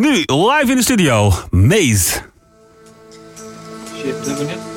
Nu live in de studio, Maze. Shit,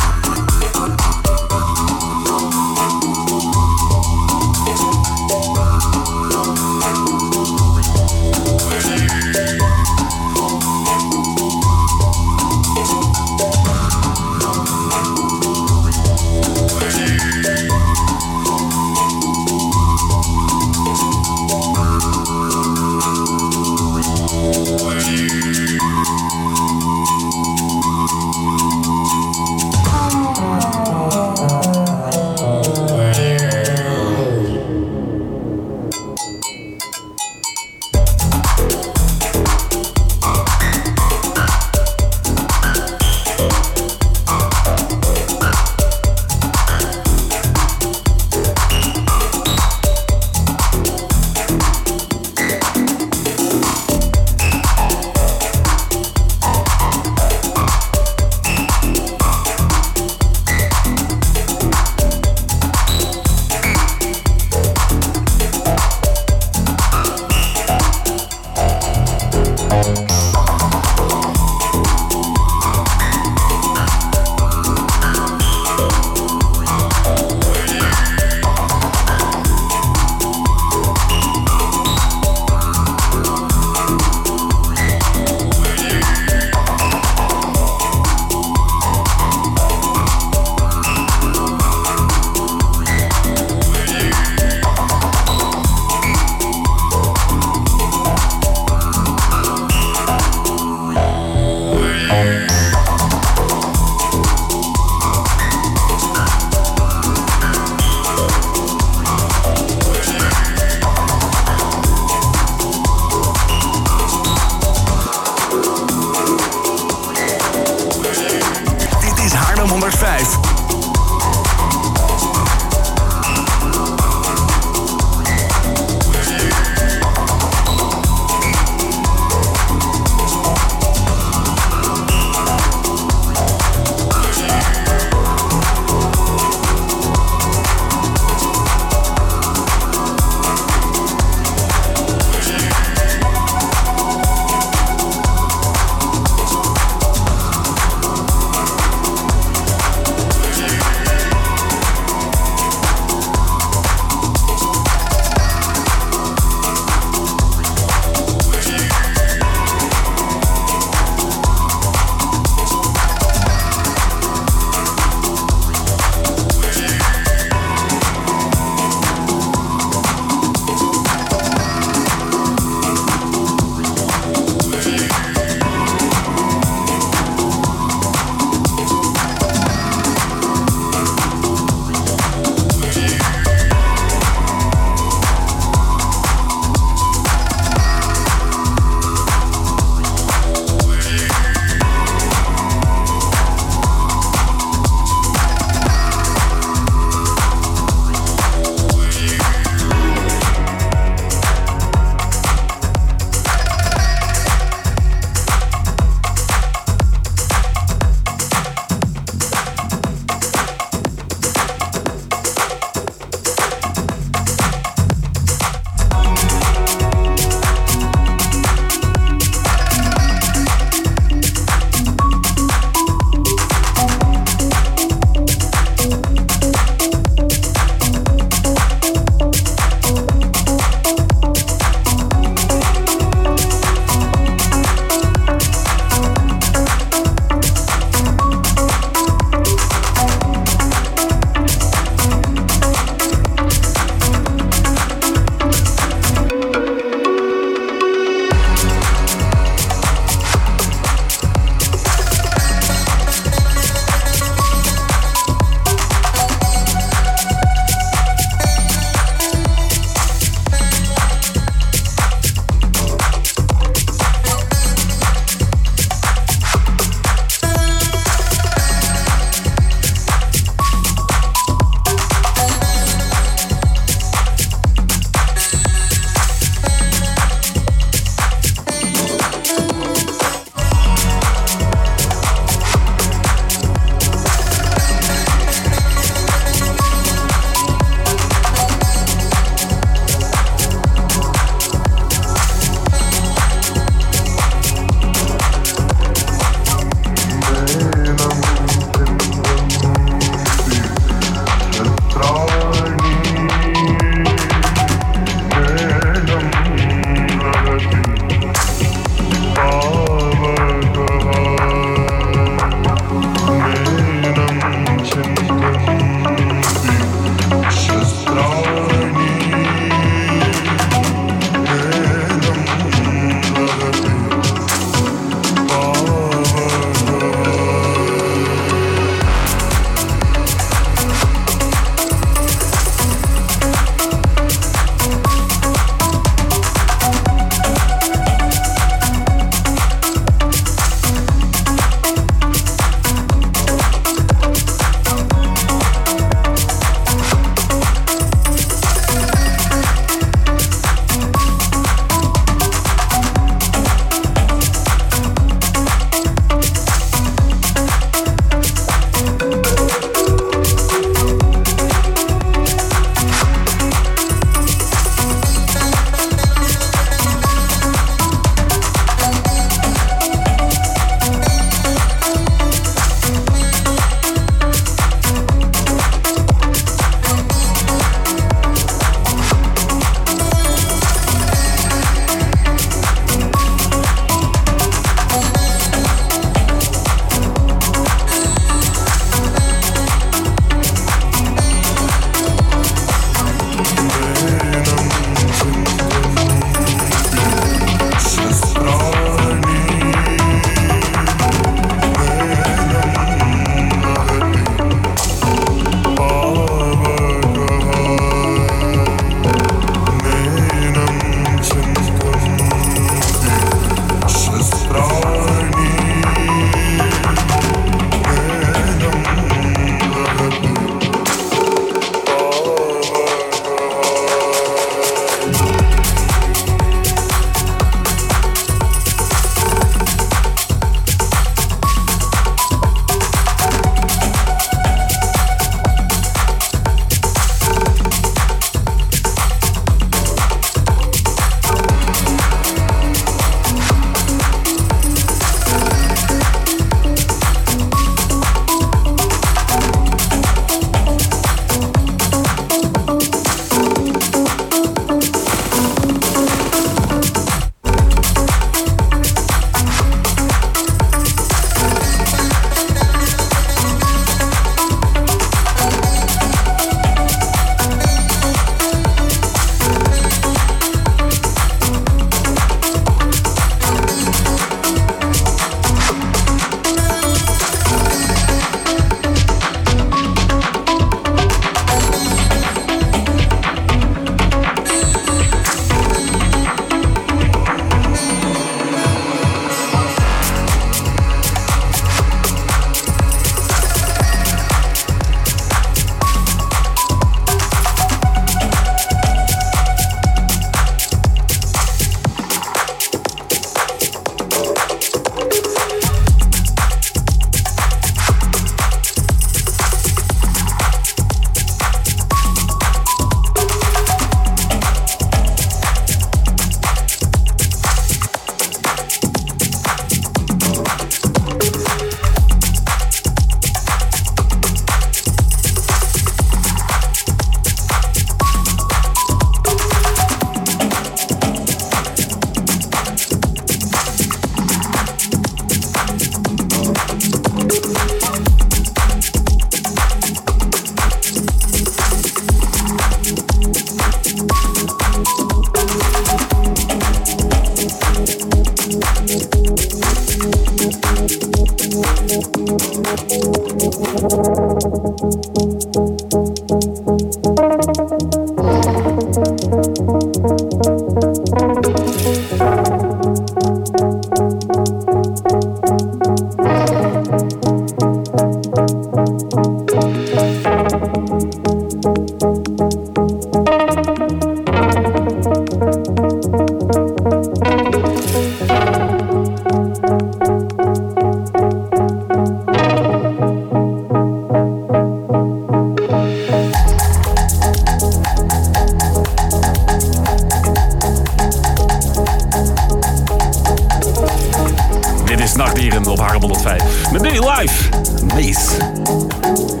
105. Met nu live, Maze.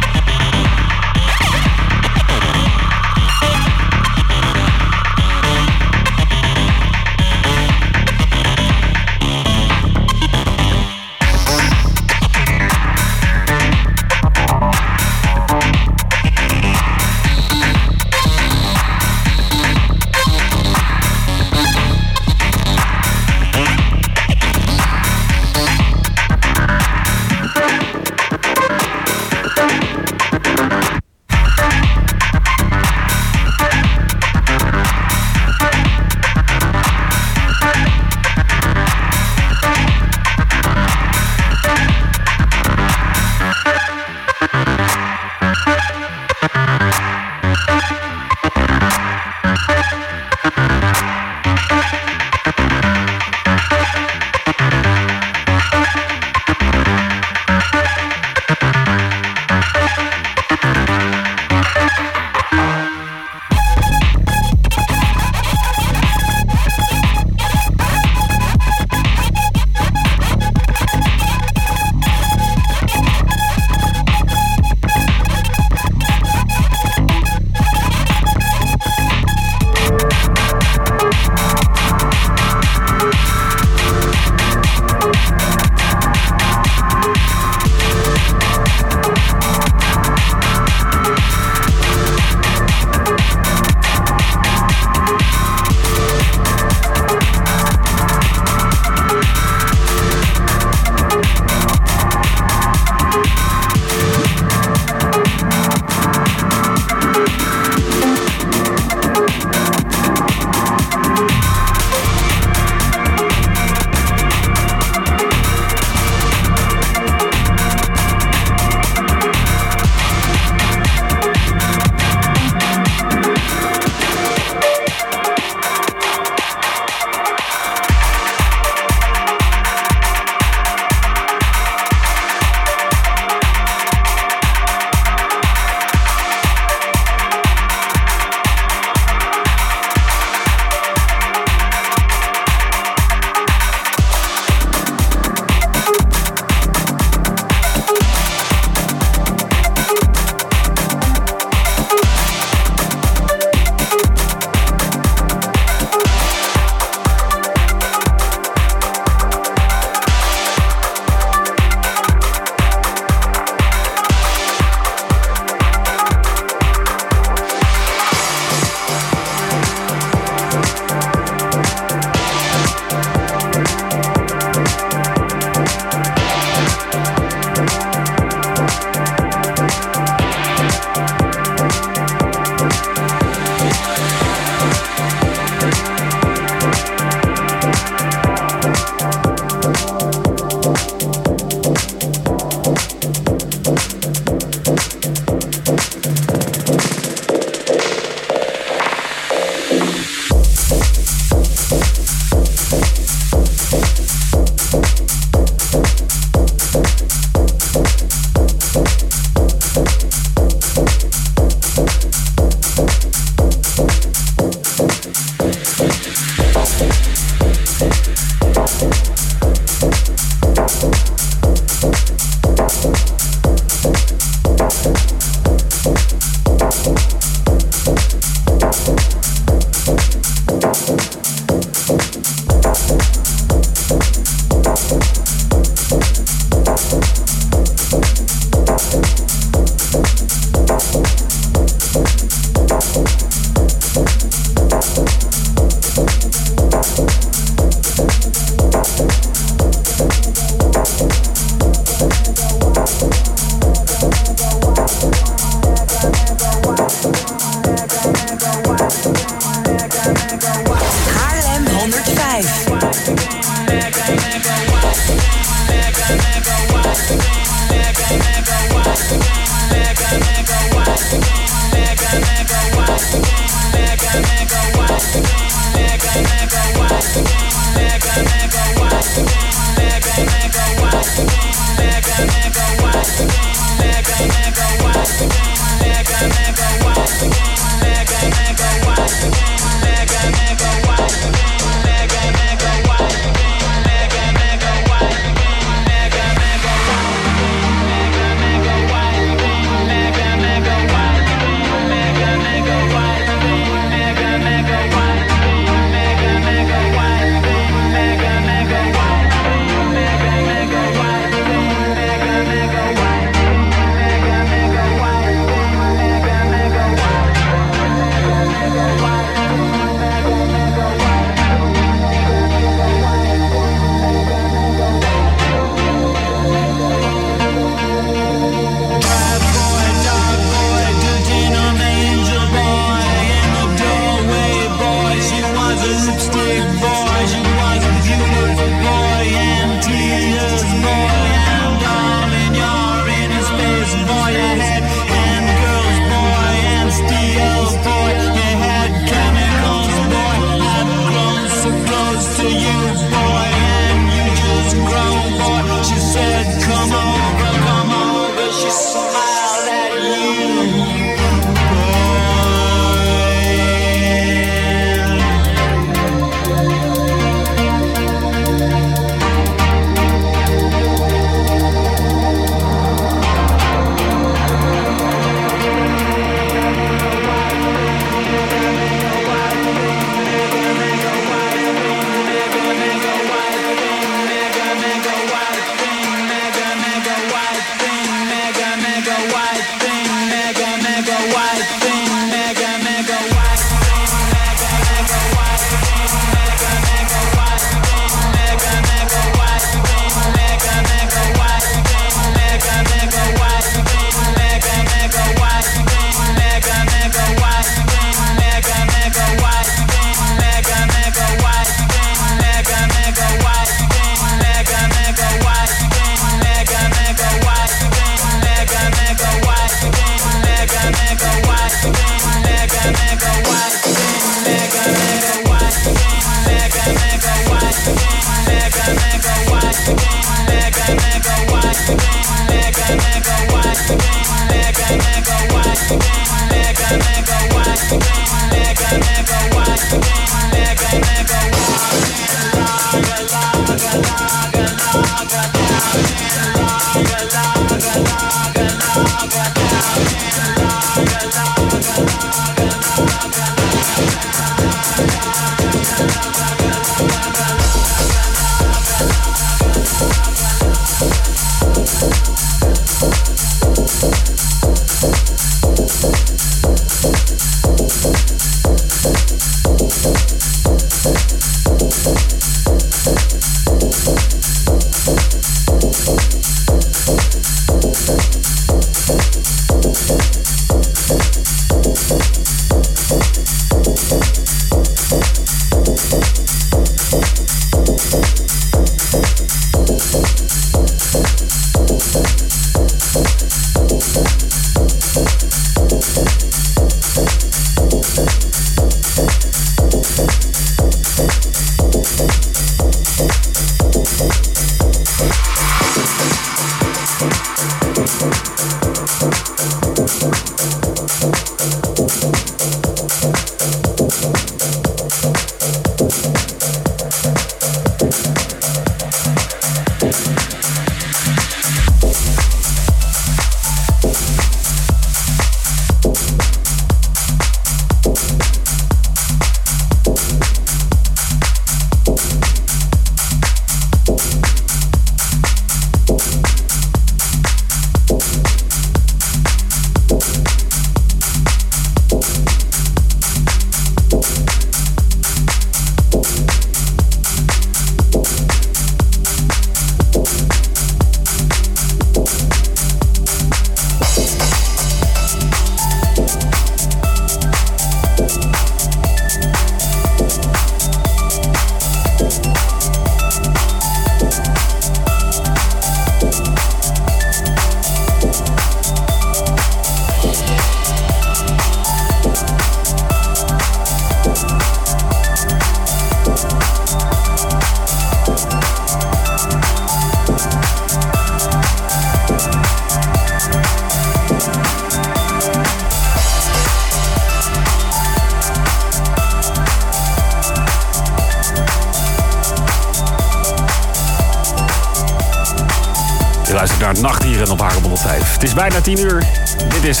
Luistert naar Nachtdieren op Hagen 105. Het is bijna 10 uur. Dit is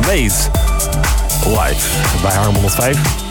Maze live bij Hagen 105.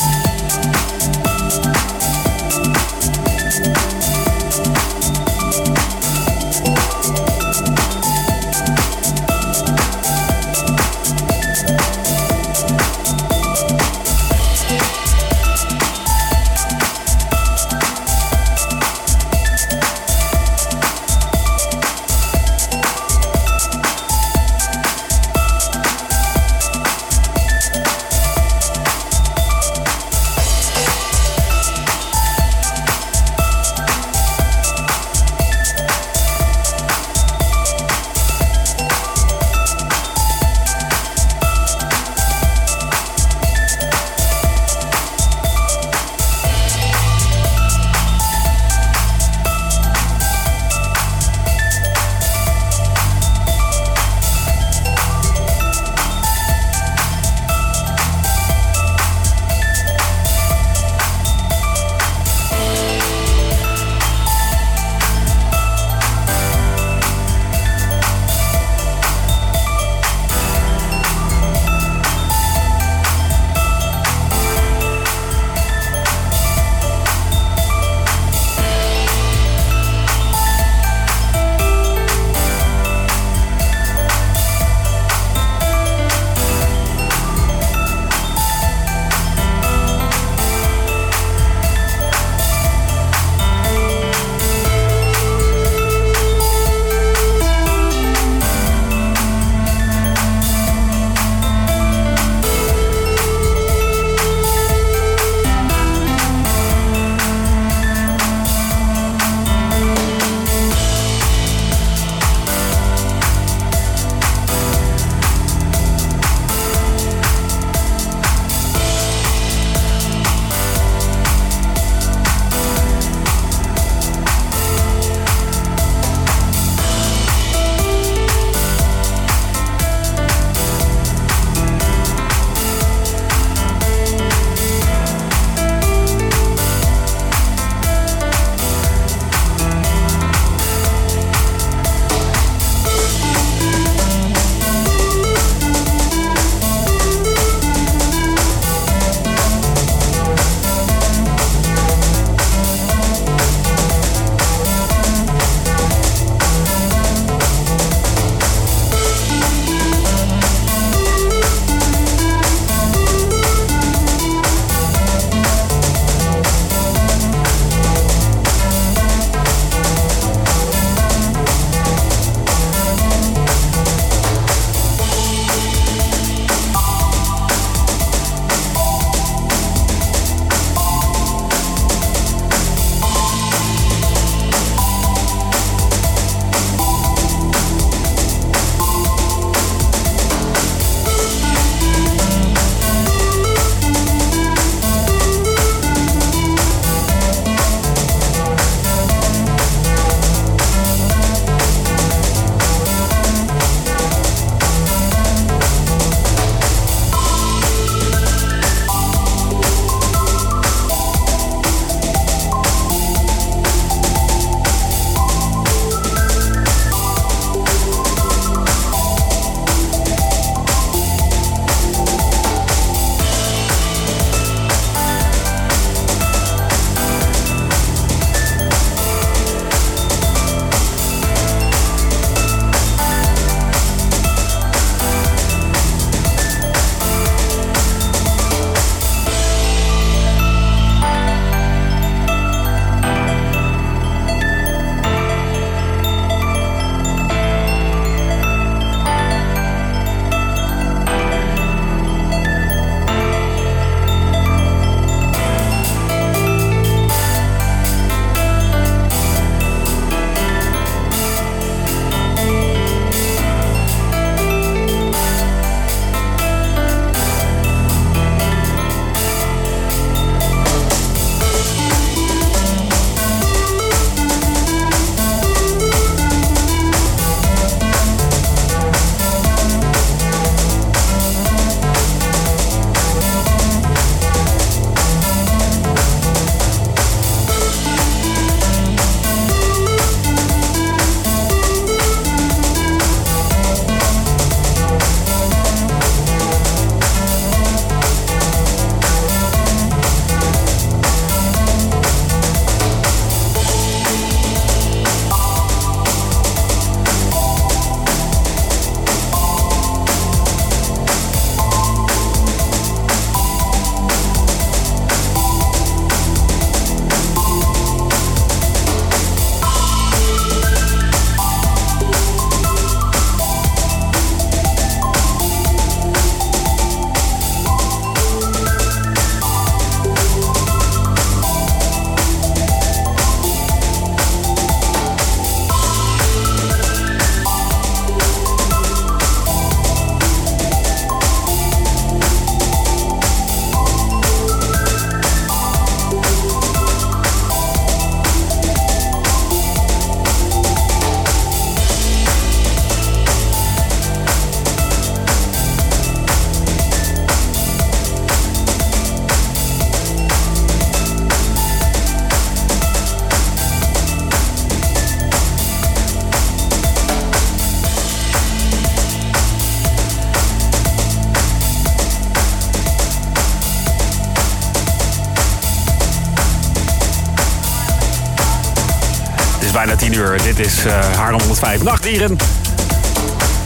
Dit is uh, Haarlem 105 Nachtdieren.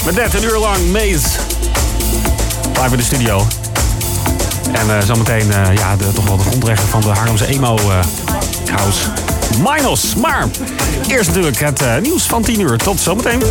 Met net een uur lang Maze. Live in de studio. En uh, zometeen uh, ja, de, toch wel de grondrechter van de Haarlemse emo house. Minos. Maar eerst natuurlijk het nieuws van 10 uur. Tot zometeen.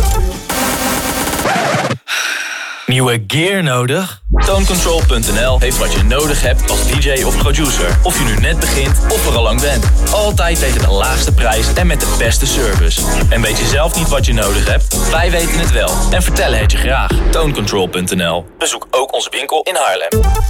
Nieuwe gear nodig? Tonecontrol.nl heeft wat je nodig hebt als DJ of producer. Of je nu net begint of er al lang bent. Altijd tegen de laagste prijs en met de beste service. En weet je zelf niet wat je nodig hebt? Wij weten het wel en vertellen het je graag. Tonecontrol.nl Bezoek ook onze winkel in Haarlem.